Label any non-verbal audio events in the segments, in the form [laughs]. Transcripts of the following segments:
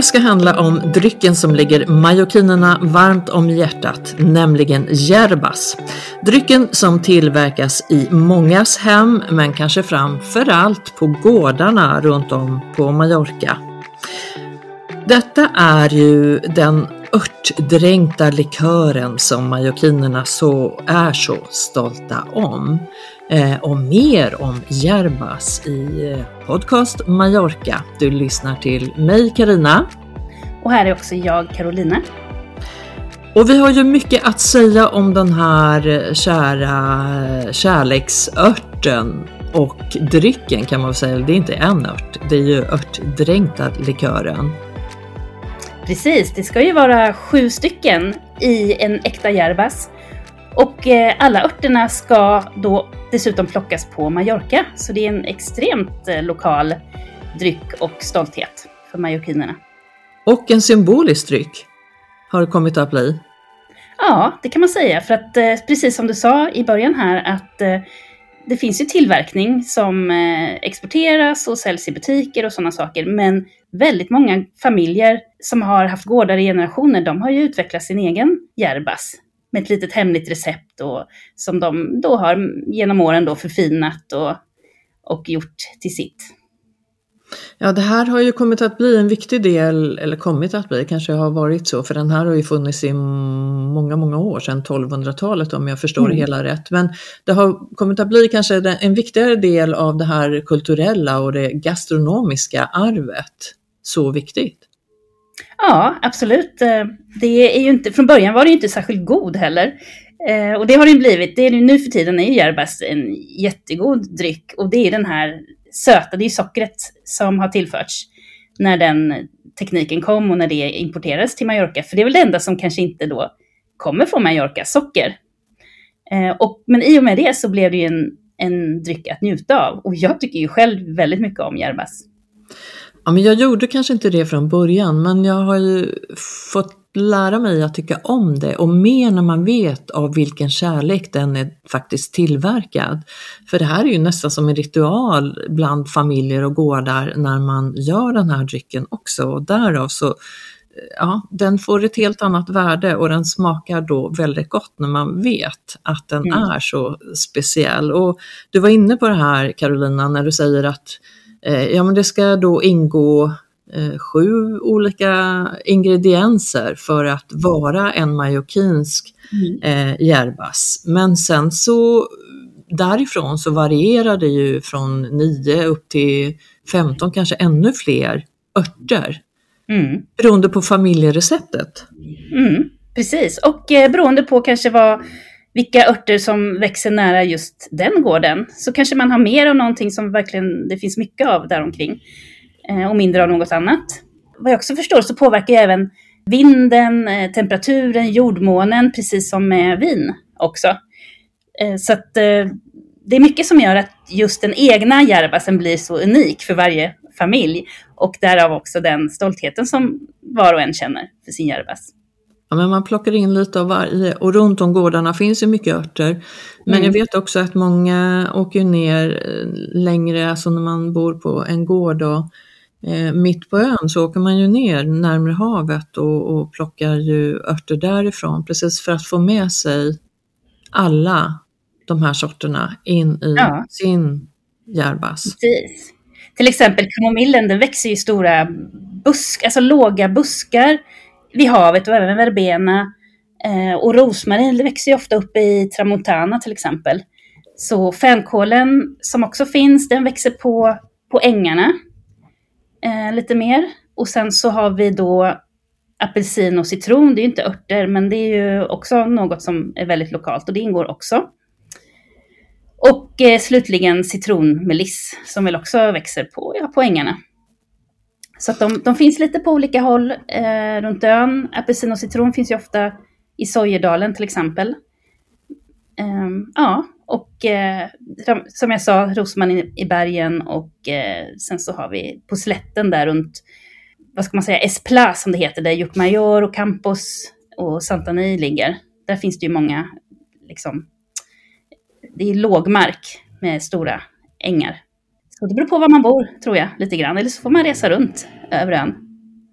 Det ska handla om drycken som ligger majokinerna varmt om hjärtat, nämligen jerbas. Drycken som tillverkas i mångas hem, men kanske framför allt på gårdarna runt om på Mallorca. Detta är ju den örtdränkta likören som mallorquinerna så är så stolta om. Eh, och mer om yerbas i eh, podcast Mallorca. Du lyssnar till mig Karina. Och här är också jag Carolina. Och vi har ju mycket att säga om den här kära kärleksörten och drycken kan man väl säga. Det är inte en ört, det är ju örtdränkta likören. Precis, det ska ju vara sju stycken i en äkta yerbas. Och eh, alla örterna ska då dessutom plockas på Mallorca. Så det är en extremt eh, lokal dryck och stolthet för mallorquinerna. Och en symbolisk dryck har det kommit att bli. Ja, det kan man säga. För att eh, precis som du sa i början här att det finns ju tillverkning som exporteras och säljs i butiker och sådana saker. Men väldigt många familjer som har haft gårdar i generationer, de har ju utvecklat sin egen järbas med ett litet hemligt recept och, som de då har genom åren då förfinat och, och gjort till sitt. Ja, det här har ju kommit att bli en viktig del, eller kommit att bli, kanske har varit så, för den här har ju funnits i många, många år, sedan 1200-talet om jag förstår mm. det hela rätt. Men det har kommit att bli kanske en viktigare del av det här kulturella och det gastronomiska arvet. Så viktigt. Ja, absolut. Eh, det är ju inte, från början var det ju inte särskilt god heller. Eh, och det har den blivit. Det är, nu för tiden är ju järbas en jättegod dryck. Och det är den här söta, det är sockret som har tillförts när den tekniken kom och när det importerades till Mallorca. För det är väl det enda som kanske inte då kommer från Mallorca, socker. Eh, och, men i och med det så blev det ju en, en dryck att njuta av. Och jag tycker ju själv väldigt mycket om järbas. Ja, men jag gjorde kanske inte det från början, men jag har ju fått lära mig att tycka om det och mer när man vet av vilken kärlek den är faktiskt tillverkad. För det här är ju nästan som en ritual bland familjer och gårdar när man gör den här drycken också och därav så ja, den får ett helt annat värde och den smakar då väldigt gott när man vet att den mm. är så speciell. Och du var inne på det här Carolina när du säger att ja, men det ska då ingå eh, sju olika ingredienser för att vara en majorkinsk mm. eh, järbas. Men sen så därifrån så varierar det ju från 9 upp till 15, kanske ännu fler örter Mm. Beroende på familjereceptet. Mm, precis, och eh, beroende på kanske vad, vilka örter som växer nära just den gården, så kanske man har mer av någonting som verkligen det finns mycket av däromkring. Eh, och mindre av något annat. Vad jag också förstår så påverkar även vinden, eh, temperaturen, jordmånen, precis som med vin också. Eh, så att det är mycket som gör att just den egna järvasen blir så unik för varje familj. Och därav också den stoltheten som var och en känner för sin järvas. Ja, men man plockar in lite av varje och runt om gårdarna finns ju mycket örter. Men Mm. jag vet också att många åker ner eh, längre, alltså när man bor på en gård och eh, mitt på ön så åker man ju ner närmare havet och, och plockar ju örter därifrån precis för att få med sig alla de här sorterna in i Ja. sin järbas. Precis. Till exempel kamomillen, den växer i stora busk, alltså låga buskar vid havet och även verbena. Eh, och rosmarin det växer ju ofta upp i tramontana till exempel. Så fänkålen som också finns, den växer på, på ängarna eh, lite mer. Och sen så har vi då apelsin och citron, det är ju inte örter, men det är ju också något som är väldigt lokalt och det ingår också. Och eh, slutligen citronmeliss som väl också växer på, ja, på ängarna. Så att de, de finns lite på olika håll eh, runt ön. Apelsin och citron finns ju ofta i Sojedalen till exempel. Ehm, ja, och eh, som- som jag sa, Rosman i, i bergen och eh, sen så har vi på slätten där runt, vad ska man säga, Espla som det heter, där Jukmajor och Campos och Santani ligger. Där finns det ju många, liksom, det är lågmark med stora ängar. Så det beror på var man bor, tror jag, lite grann. Eller så får man resa runt över ön.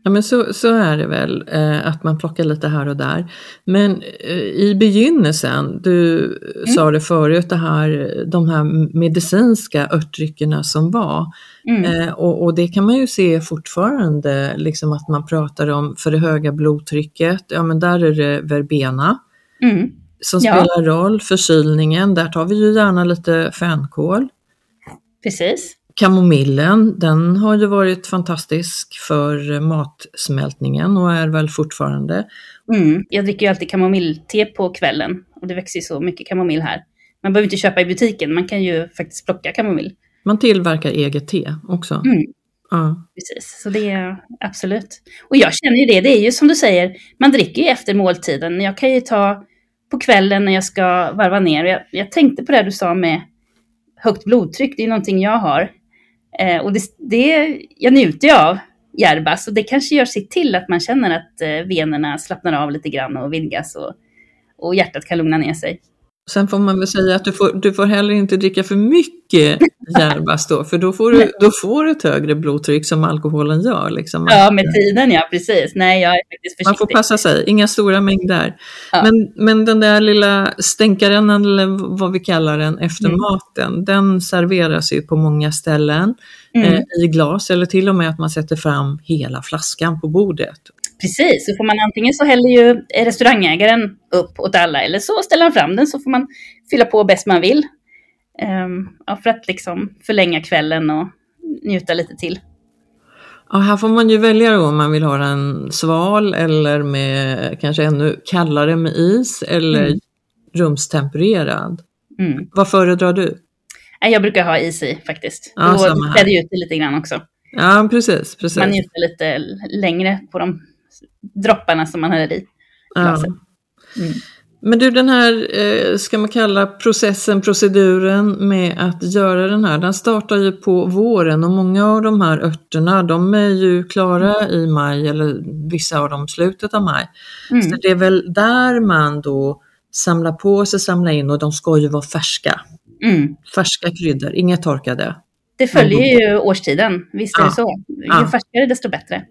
Ja men så, så är det väl, eh, att man plockar lite här och där. Men eh, i begynnelsen, du sa det förut, det här, de här medicinska örtdryckerna som var. Mm. Eh, och, och det kan man ju se fortfarande, liksom att man pratar om för det höga blodtrycket, ja men där är det verbena Mm. som Ja. spelar roll, förkylningen, där tar vi ju gärna lite fänkål. Precis. Kamomillen, den har ju varit fantastisk för matsmältningen och är väl fortfarande. Mm. Jag dricker ju alltid kamomillte på kvällen. Och det växer ju så mycket kamomill här. Man behöver inte köpa i butiken, man kan ju faktiskt plocka kamomill. Man tillverkar eget te också. Mm. Ja. Precis, så det är absolut. Och jag känner ju det, det är ju som du säger, man dricker ju efter måltiden. Jag kan ju ta på kvällen när jag ska varva ner. Jag, jag tänkte på det du sa med högt blodtryck, det är någonting jag har. Eh, och det, det, jag njuter jag av järbas och det kanske gör sitt till att man känner att eh, venerna slappnar av lite grann och vidgas och, och hjärtat kan lugna ner sig. Sen får man väl säga att du får, du får heller inte dricka för mycket järbas då, för då får, du, då får du ett högre blodtryck som alkoholen gör. Liksom. Ja, med tiden ja, precis. Nej, jag är faktiskt Man får försiktig. passa sig, inga stora mängder. Ja. Men, men den där lilla stänkaren, eller vad vi kallar den, efter Mm. maten, den serveras ju på många ställen Mm. eh, i glas eller till och med att man sätter fram hela flaskan på bordet. Precis, så får man antingen så häller ju restaurangägaren upp åt alla eller så ställer han fram den så får man fylla på bäst man vill. Ehm, ja, för att liksom förlänga kvällen och njuta lite till. Ja, här får man ju välja då om man vill ha den sval eller med kanske ännu kallare med is eller Mm. rumstempererad. Mm. Vad föredrar du? Jag brukar ha is i faktiskt. Ja, Då späder ju ut det lite grann också. Ja, precis. precis. Man njuter lite längre på de dropparna som man häller i glaset. Mm. Men du, den här, eh, ska man kalla processen, proceduren med att göra den här, den startar ju på våren och många av de här örterna, de är ju klara i maj eller vissa av dem slutet av maj. Mm. Så det är väl där man då samlar på sig, samlar in och de ska ju vara färska. Mm. Färska kryddor, inga torkade. Det följer ju årstiden, visst är Ja. det så. Ju Ja. färskare desto bättre.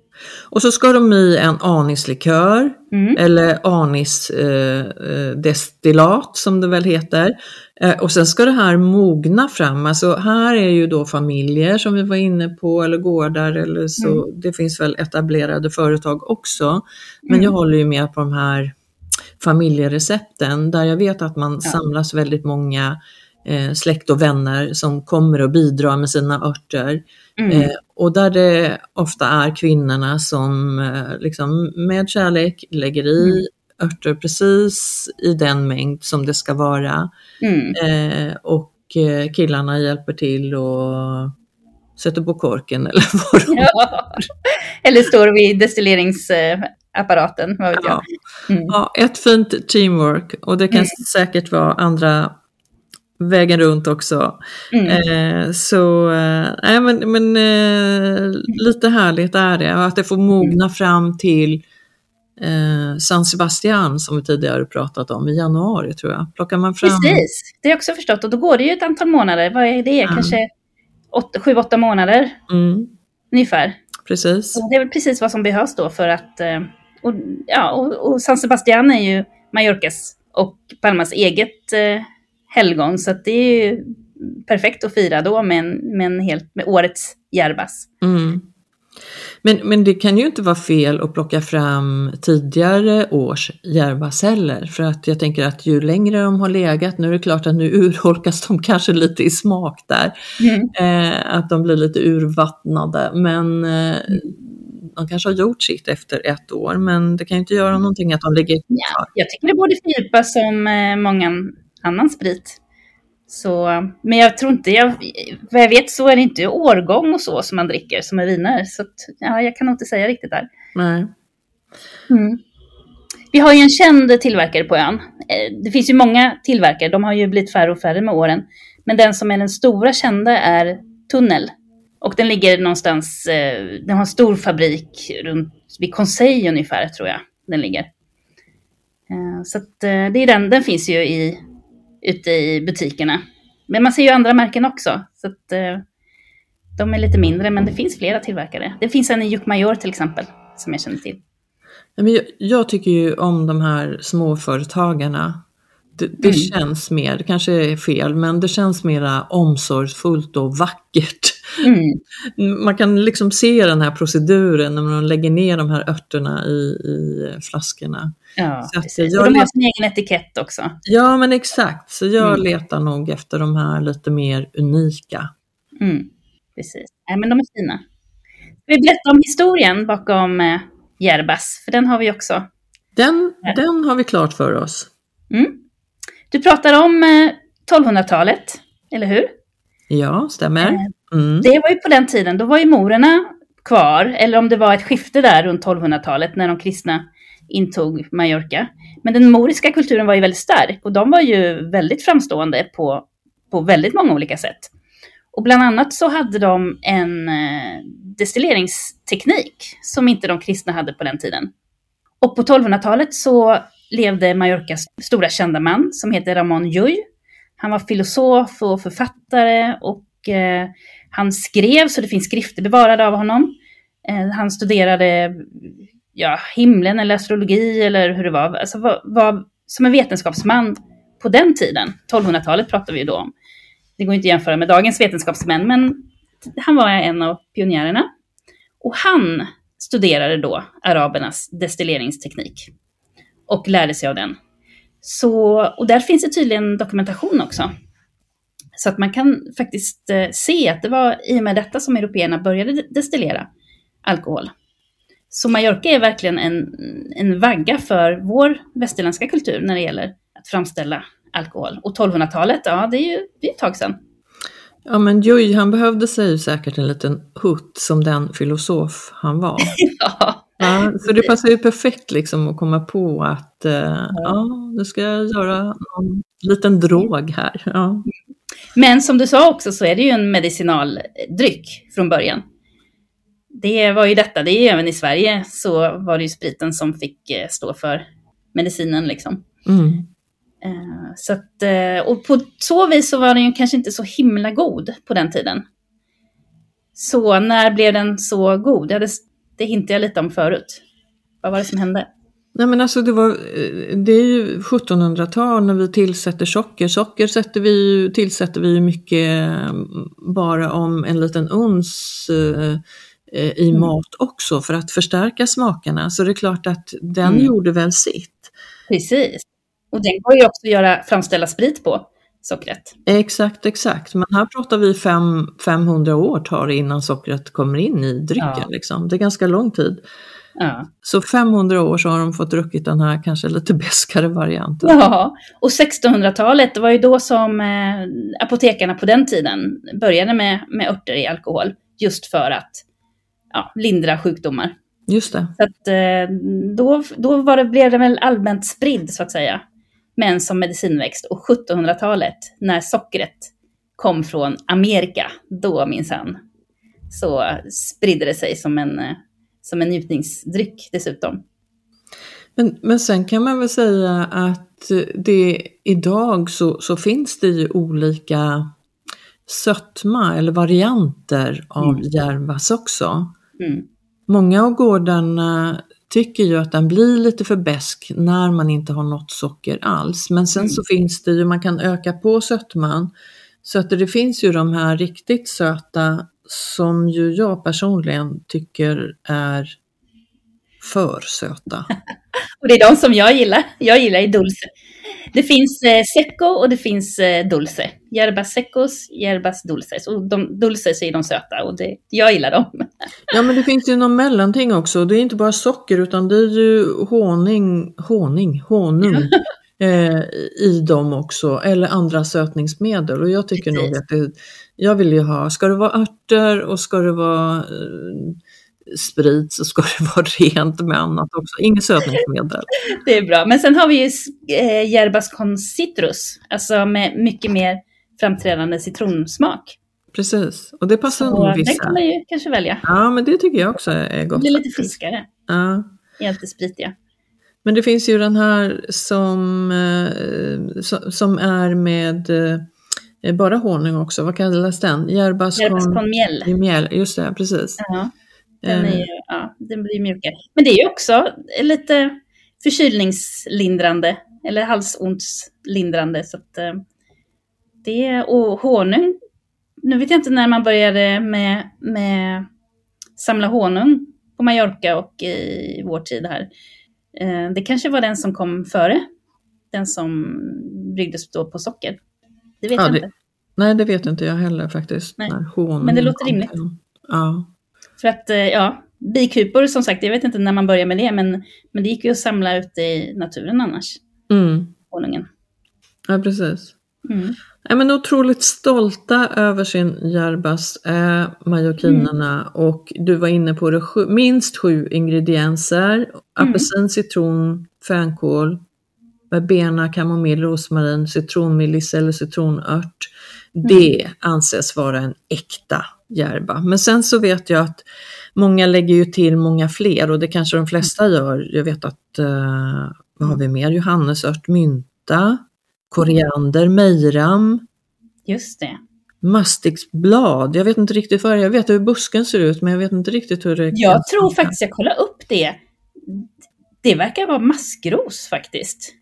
Och så ska de i en anislikör Mm. eller anisdestillat eh, destillat, som det väl heter. Eh, och sen ska det här mogna fram. Alltså här är ju då familjer som vi var inne på eller gårdar eller så. Det finns väl etablerade företag också. Men jag håller ju med på de här familjerecepten där jag vet att man samlas väldigt många eh, släkt och vänner som kommer och bidrar med sina örter. Mm. Eh, och där det ofta är kvinnorna som eh, liksom med kärlek lägger i Mm. örter precis i den mängd som det ska vara. Mm. Eh, och eh, killarna hjälper till och sätter på korken [laughs] eller vad de Ja. Eller står vid destilleringsapparaten, vad vet jag. Ja. Mm. Ja, ett fint teamwork och det kan Mm. säkert vara andra vägen runt också. Mm. Eh, så eh, men, men eh, lite härligt är det och att det får mogna fram till eh, San Sebastian som vi tidigare pratat om i januari tror jag. Plockar man fram Precis, det har jag också förstått. Och då går det ju ett antal månader. Vad är det? Ja. Kanske åtta, sju, åtta månader Mm, ungefär. precis. Så det är väl precis vad som behövs då för att... eh, Och, ja, och, och San Sebastian är ju Mallorcas och Palmas eget eh, helgon. Så det är ju perfekt att fira då med, en, med, en helt, med årets järbas. Mm. Men, men det kan ju inte vara fel att plocka fram tidigare års järbas heller. För att jag tänker att ju längre de har legat, nu är det klart att nu urholkas de kanske lite i smak där. Mm. Eh, att de blir lite urvattnade. Men eh, de kanske har gjort sitt efter ett år. Men det kan ju inte göra någonting att de ligger Ja, jag tycker det borde fördjupas som eh, många annan sprit. Så, men jag tror inte, jag, vad jag vet så är det inte årgång och så som man dricker som är viner. Så att, ja, jag kan nog inte säga riktigt där. Nej. Mm. Vi har ju en känd tillverkare på ön. Eh, Det finns ju många tillverkare, de har ju blivit färre och färre med åren. Men den som är den stora kända är Tunnel. Och den ligger någonstans, eh, den har en stor fabrik runt vid Conseil ungefär tror jag den ligger. Eh, Så att det är den, den finns ju i, ute i butikerna. Men man ser ju andra märken också. Så att eh, de är lite mindre, men det finns flera tillverkare. Det finns en i Juckmajor till exempel, som jag känner till. Jag tycker ju om de här småföretagarna. Det, det Mm. känns mer, det kanske är fel, men det känns mera omsorgsfullt och vackert. Mm. [laughs] Man kan liksom se den här proceduren när man lägger ner de här örterna i, i flaskorna. Ja, Så precis. jag Och de har sin egen etikett också. Ja men exakt, så jag Mm. letar nog efter de här lite mer unika. Mm. Precis. Nej, men de är fina. Vi berätta om historien bakom eh, Järbas? För den har vi också. Den, Ja. den har vi klart för oss. Mm. Du pratar om eh, 1200-talet, eller hur? Ja, stämmer. Mm. Det var ju på den tiden, då var ju morerna kvar, eller om det var ett skifte där runt 1200-talet när de kristna intog Mallorca. Men den moriska kulturen var ju väldigt stark och de var ju väldigt framstående på, på väldigt många olika sätt. Och bland annat så hade de en eh, destilleringsteknik som inte de kristna hade på den tiden. Och på 1200-talet så levde Mallorcas stora kända man som heter Ramon Llull. Han var filosof och författare och eh, han skrev, så det finns skrifter bevarade av honom. Eh, han studerade ja, himlen eller astrologi eller hur det var. Alltså var, var som en vetenskapsman på den tiden. 1200-talet pratar vi ju då om. Det går inte att jämföra med dagens vetenskapsmän, men han var en av pionjärerna. Och han studerade då arabernas destilleringsteknik och lärde sig av den. Så, och där finns det tydligen dokumentation också. Så att man kan faktiskt eh, se att det var i och med detta som européerna började de- destillera alkohol. Så Mallorca är verkligen en, en vagga för vår västerländska kultur när det gäller att framställa alkohol. Och 1200-talet, ja det är ju det är ett tag sedan. Ja men Joy han behövde sig ju säkert en liten hutt som den filosof han var. [laughs] Ja, Ja, så det passar ju perfekt liksom att komma på att eh, ja, nu ska jag göra någon liten drog här. Ja. Men som du sa också så är det ju en medicinaldryck från början. Det var ju detta, det är ju även i Sverige så var det ju spriten som fick eh, stå för medicinen liksom. Mm. Eh, Så att, eh, och på så vis så var den ju kanske inte så himla god på den tiden. Så när blev den så god? Ja, det, det hintade jag lite om förut. Vad var det som hände? Nej men alltså det, var, eh, det är ju 1700-tal när vi tillsätter socker. Socker sätter vi, tillsätter vi mycket eh, bara om en liten uns eh, eh, i Mm. mat också för att förstärka smakerna. Så det är klart att den Mm. gjorde väl sitt. Precis. Och den går ju också att göra, framställa sprit på. sockret. Exakt, exakt. Men här pratar vi fem, 500 år tar det innan sockret kommer in i drycken. Ja. Liksom. Det är ganska lång tid. Ja. Så 500 år så har de fått druckit den här kanske lite beskare varianten. Ja, och 1600-talet, det var ju då som eh, apotekarna på den tiden började med, med örter i alkohol. Just för att ja, lindra sjukdomar. Just det. Så att, eh, då då var det, blev det väl allmänt spridd, så att säga. Men som medicinväxt. Och 1700-talet, när sockret kom från Amerika, då minsann, så spridde det sig som en, eh, som en njutningsdryck dessutom. Men, men sen kan man väl säga att det, idag så, så finns det ju olika sötma eller varianter av Mm. järvas också. Mm. Många av gårdarna tycker ju att den blir lite för besk när man inte har något socker alls. Men sen Mm. så finns det ju, man kan öka på sötman. Så att det finns ju de här riktigt söta som ju jag personligen tycker är för söta. [laughs] Och det är de som jag gillar. Jag gillar ju dulce. Det finns eh, secco och det finns eh, dulce. Yerbas secos, yerbas dulces. Och de dulces är de söta och det, jag gillar dem. [laughs] Ja men det finns ju någon mellanting också. Det är inte bara socker utan det är ju honung, honung, honung [laughs] eh, i dem också. Eller andra sötningsmedel. Och jag tycker nog Precis. att det, jag vill ju ha, ska det vara örter och ska det vara eh, sprit så ska [laughs] det vara rent med annat också. Inget sötningsmedel. [laughs] Det är bra. Men sen har vi ju eh, yerbas con citrus. Alltså med mycket mer framträdande citronsmak. Precis, och det passar nog den vissa. kan man ju kanske välja. Ja men det tycker jag också är Det gott. blir lite faktiskt. friskare. Ja. i allt det spritiga. Men det finns ju den här som, eh, so- som är med eh, bara honung också. Vad kallas den? Järbas Yerbas con con miel. i mjöl. Just det, precis. Ja, den, Eh, är, ju- ja, den blir mjukare. Men det är ju också lite förkylningslindrande eller halsondslindrande. Så att, eh, det, och honung, nu vet jag inte när man började med, med samla honung på Mallorca och i vår tid här. Eh, Det kanske var den som kom före, den som bryggdes då på socker. Det vet Ja, jag det- inte. Nej, det vet inte jag heller faktiskt. Nej. honung Men det låter rimligt. fram. Ja. För att, eh, ja, bikupor som sagt, jag vet inte när man börjar med det, men, men det gick ju att samla ute i naturen annars, Mm. honungen. ja, precis. Mm. Nej, men otroligt stolta över sin järbas är mallorquinerna Mm. och du var inne på det, sju, minst sju ingredienser. Mm. Apelsin, citron, fänkål, verbena, kamomill, rosmarin, citronmelissa eller citronört. Mm. Det anses vara en äkta järba. Men sen så vet jag att många lägger ju till många fler och det kanske de flesta gör. Jag vet att, eh, vad har vi mer? Johannesört, mynta, koriander, mejram, Just det. Mastixblad, jag vet inte riktigt vad. Jag vet hur busken ser ut men jag vet inte riktigt hur det Jag tror faktiskt jag kollar upp det. Det verkar vara maskros faktiskt.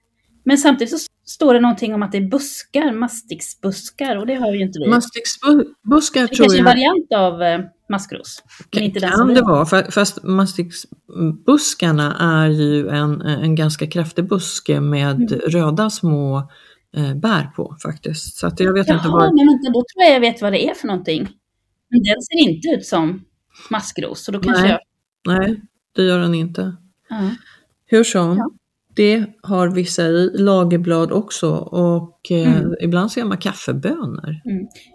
Men samtidigt så står det någonting om att det är buskar, mastixbuskar, och det har ju inte vi. Mastixbuskar det tror kanske är en jag variant av eh, maskros. Inte kan vi det vara, fa- fast mastixbuskarna är ju en, en ganska kraftig buske med Mm. röda små eh, bär på faktiskt. Så att jag vet inte Jaha, vad... men vänta, då tror jag jag vet vad det är för någonting. Men den ser inte ut som maskros, så då kanske Nej. jag... Nej, det gör den inte. Ja. Hur som, Ja. Det har vissa i, lagerblad också och eh, Mm. ibland ser man kaffebönor.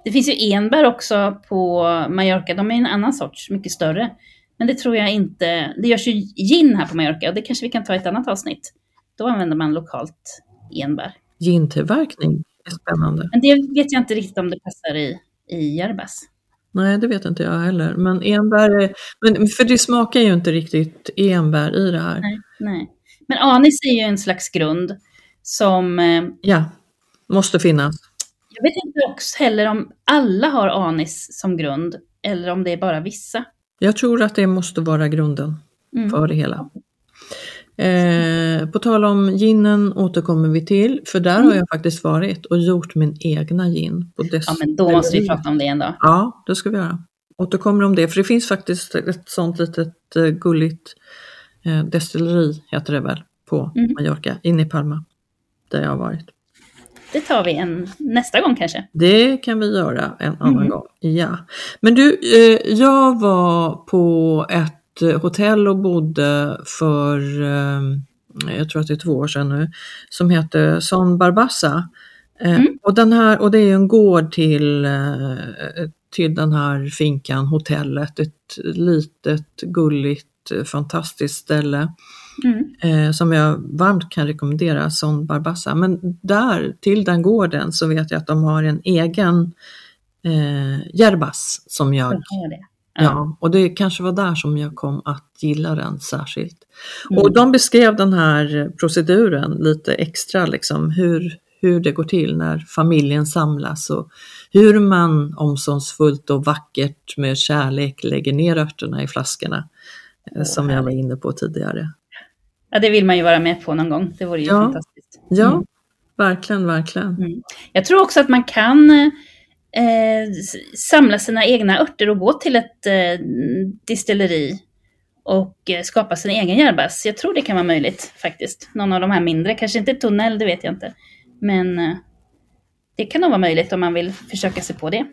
Det finns ju enbär också på Mallorca. De är en annan sorts, mycket större. Men det tror jag inte... Det görs ju gin här på Mallorca och det kanske vi kan ta i ett annat avsnitt. Då använder man lokalt enbär. Gintillverkning är spännande. Men det vet jag inte riktigt om det passar i, i Järbas. Nej, det vet inte jag heller. Men enbär, är- men, för det smakar ju inte riktigt enbär i det här. Nej, nej. Men anis är ju en slags grund som... Eh, Ja, måste finnas. jag vet inte också heller om alla har anis som grund eller om det är bara vissa. Jag tror att det måste vara grunden Mm. för det hela. Eh, på tal om ginen återkommer vi till, för där har jag faktiskt varit och gjort min egna gin. På Ja, men då måste vi prata om det en dag. Ja, det ska vi göra. Återkommer om det, för det finns faktiskt ett sånt litet eh, gulligt eh, destilleri, heter det väl, på Mm. Mallorca, inne i Palma, där jag har varit. det tar vi en, nästa gång kanske. Det kan vi göra en annan Mm. gång. Ja. Men du, eh, jag var på ett eh, hotell och bodde för, eh, jag tror att det är två år sedan nu, som heter Son Barbassa. Eh, Mm. och, den här, och det är en gård till, eh, till den här finkan, hotellet. Ett litet, gulligt, eh, fantastiskt ställe Mm. eh, som jag varmt kan rekommendera, Son Barbassa. Men där, till den gården, så vet jag att de har en egen eh, yerbas som jag, jag det. ja. och det kanske var där som jag kom att gilla den särskilt. Mm. Och de beskrev den här proceduren lite extra, liksom hur, hur det går till när familjen samlas och hur man omsorgsfullt och vackert med kärlek lägger ner örterna i flaskorna, som jag var inne på tidigare. Ja, det vill man ju vara med på någon gång. Det vore ju Ja. fantastiskt. Ja, Mm. verkligen, verkligen. Mm. Jag tror också att man kan eh, samla sina egna örter och gå till ett eh, distilleri och eh, skapa sin egen järbas. Jag tror det kan vara möjligt faktiskt. Någon av de här mindre, kanske inte tunnel, det vet jag inte. Men eh, det kan nog vara möjligt om man vill försöka sig på det.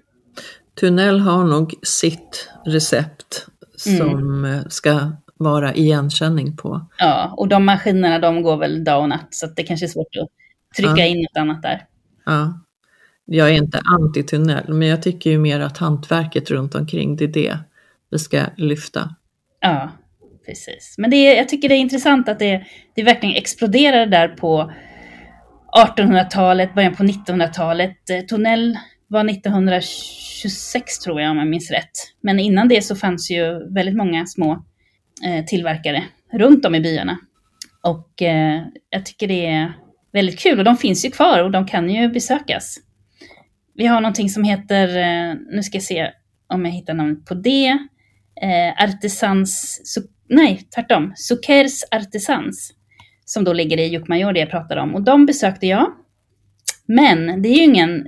Tunnel har nog sitt recept. Som eh, ska vara igenkänning på. Ja, och de maskinerna de går väl dag och natt så att det kanske är svårt att trycka Ja. in något annat där. Ja. Jag är inte anti-tunnel, men jag tycker ju mer att hantverket runt omkring, det är det vi ska lyfta. Ja, precis. Men det är, jag tycker det är intressant att det, det verkligen exploderade där på 1800-talet, början på 1900-talet. Eh, Tunnel var 1926 tror jag om jag minns rätt. Men innan det så fanns ju väldigt många små eh, tillverkare runt om i byarna. Och eh, jag tycker det är väldigt kul och de finns ju kvar och de kan ju besökas. Vi har någonting som heter, eh, nu ska jag se om jag hittar namnet på det, Artisans, nej tvärtom, Sukers Artisans, som då ligger i Jukmajor det jag pratade om. Och de besökte jag. Men det är ju ingen,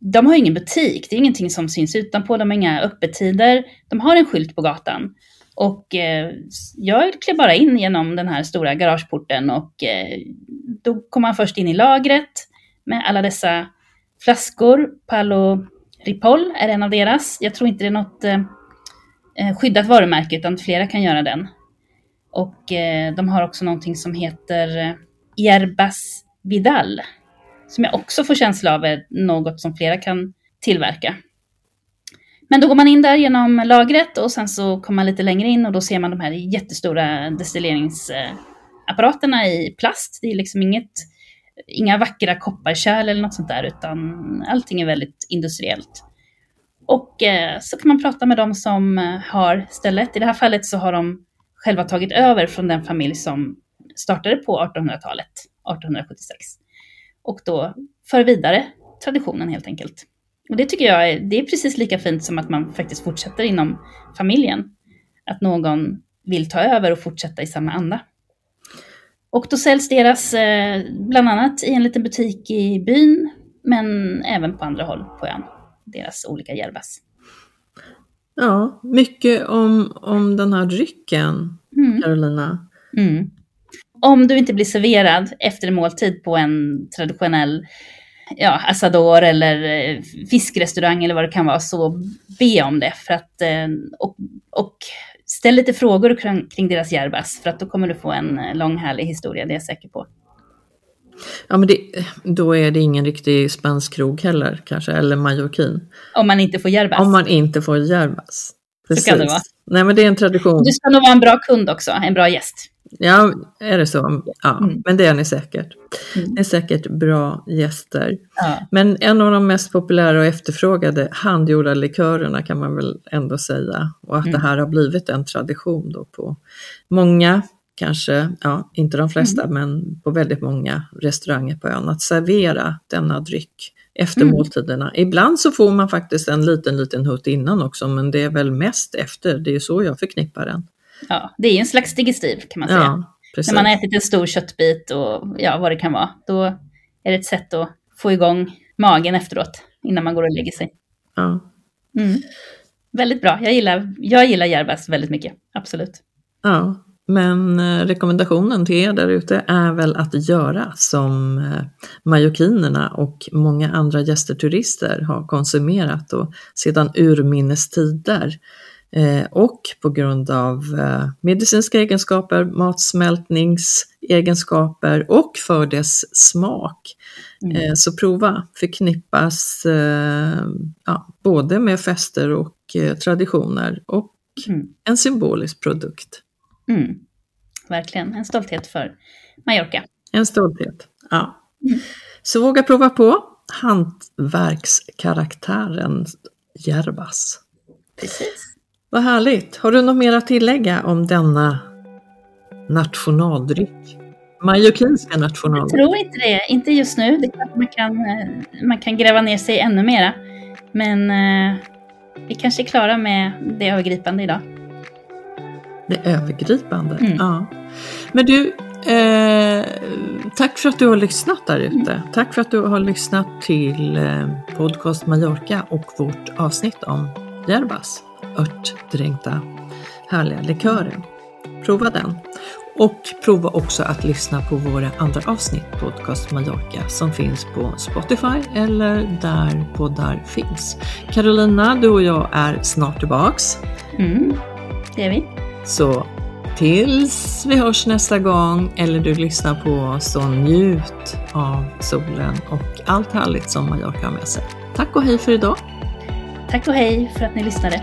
de har ingen butik, det är ingenting som syns utanpå, de har inga öppettider. De har en skylt på gatan. Och eh, jag klev bara in genom den här stora garageporten och eh, då kom man först in i lagret med alla dessa flaskor. Palo Ripoll är en av deras. Jag tror inte det är något eh, eh skyddat varumärke utan flera kan göra den. Och eh, de har också någonting som heter eh, Yerbas Vidal. Som jag också får känsla av är något som flera kan tillverka. Men då går man in där genom lagret och sen så kommer man lite längre in och då ser man de här jättestora destilleringsapparaterna i plast. Det är liksom inget, inga vackra kopparkärl eller något sånt där utan allting är väldigt industriellt. Och eh, så kan man prata med dem som eh, har stället. I det här fallet så har de själva tagit över från den familj som startade på 1800-talet, 1876. Och då för vidare traditionen helt enkelt. Och det tycker jag är, det är precis lika fint som att man faktiskt fortsätter inom familjen. Att någon vill ta över och fortsätta i samma anda. Och då säljs deras, eh, bland annat i en liten butik i byn, men även på andra håll på ön. Deras olika yerbas. Ja, mycket om, om den här drycken, Mm. Carolina. Mm. Om du inte blir serverad efter en måltid på en traditionell ja, assador eller eh, fiskrestaurang eller vad det kan vara, så be om det. För att, eh, och, och ställ lite frågor kring, kring deras yerbas, för att då kommer du få en eh, lång härlig historia, det är jag säker på. Ja, men det, då är det ingen riktig spansk krog heller kanske, eller mallorquin. Om man inte får yerbas. Om man inte får yerbas. kan det vara. Nej, men det är en tradition. Du ska nog vara en bra kund också, en bra gäst. Ja, är det så? Ja, Mm. men det är ni säkert. Mm. Ni är säkert bra gäster. Ja. Men en av de mest populära och efterfrågade handgjorda likörerna kan man väl ändå säga. Och att Mm. det här har blivit en tradition då på många, kanske, ja inte de flesta, Mm. men på väldigt många restauranger på ön att servera denna dryck efter Mm. måltiderna. Ibland så får man faktiskt en liten, liten hutt innan också, men det är väl mest efter. Det är ju så jag förknippar den. Ja, det är en slags digestiv kan man säga. Ja. När man har ätit en stor köttbit och ja, vad det kan vara, då är det ett sätt att få igång magen efteråt, innan man går och lägger sig. Ja. Mm. Väldigt bra, jag gillar, jag gillar yerbas väldigt mycket, absolut. Ja, Men eh, rekommendationen till er där ute är väl att göra som eh, majokinerna och många andra gäster har konsumerat och sedan urminnes tider. Eh, och på grund av medicinska egenskaper, matsmältningsegenskaper och för dess smak. Mm. Så prova förknippas ja, både med fester och traditioner och mm. en symbolisk produkt. Mm. Verkligen, en stolthet för Mallorca. En stolthet, ja. Mm. Så våga prova på hantverkskaraktären Järbas. Precis. Vad härligt! Har du något mer att tillägga om denna nationaldryck? Mallorquinska nationaldryck? Jag tror inte det, inte just nu. Det är klart man kan, eh, man kan gräva ner sig ännu mera. Men eh, vi kanske är klara med det övergripande idag. Det övergripande. Mm. Ja. Men du, eh, tack för att du har lyssnat där ute. Mm. Tack för att du har lyssnat till eh, Podcast Mallorca och vårt avsnitt om Järbas örtdränkta härliga likörer. Prova den. Och prova också att lyssna på våra andra avsnitt Podcast Mallorca som finns på Spotify eller där poddar finns. Carolina, du och jag är snart tillbaks. Mm, det är vi. Så tills vi hörs nästa gång eller du lyssnar på oss så njut av solen och allt härligt som Mallorca har med sig. Tack och hej för idag! Tack och hej för att ni lyssnade!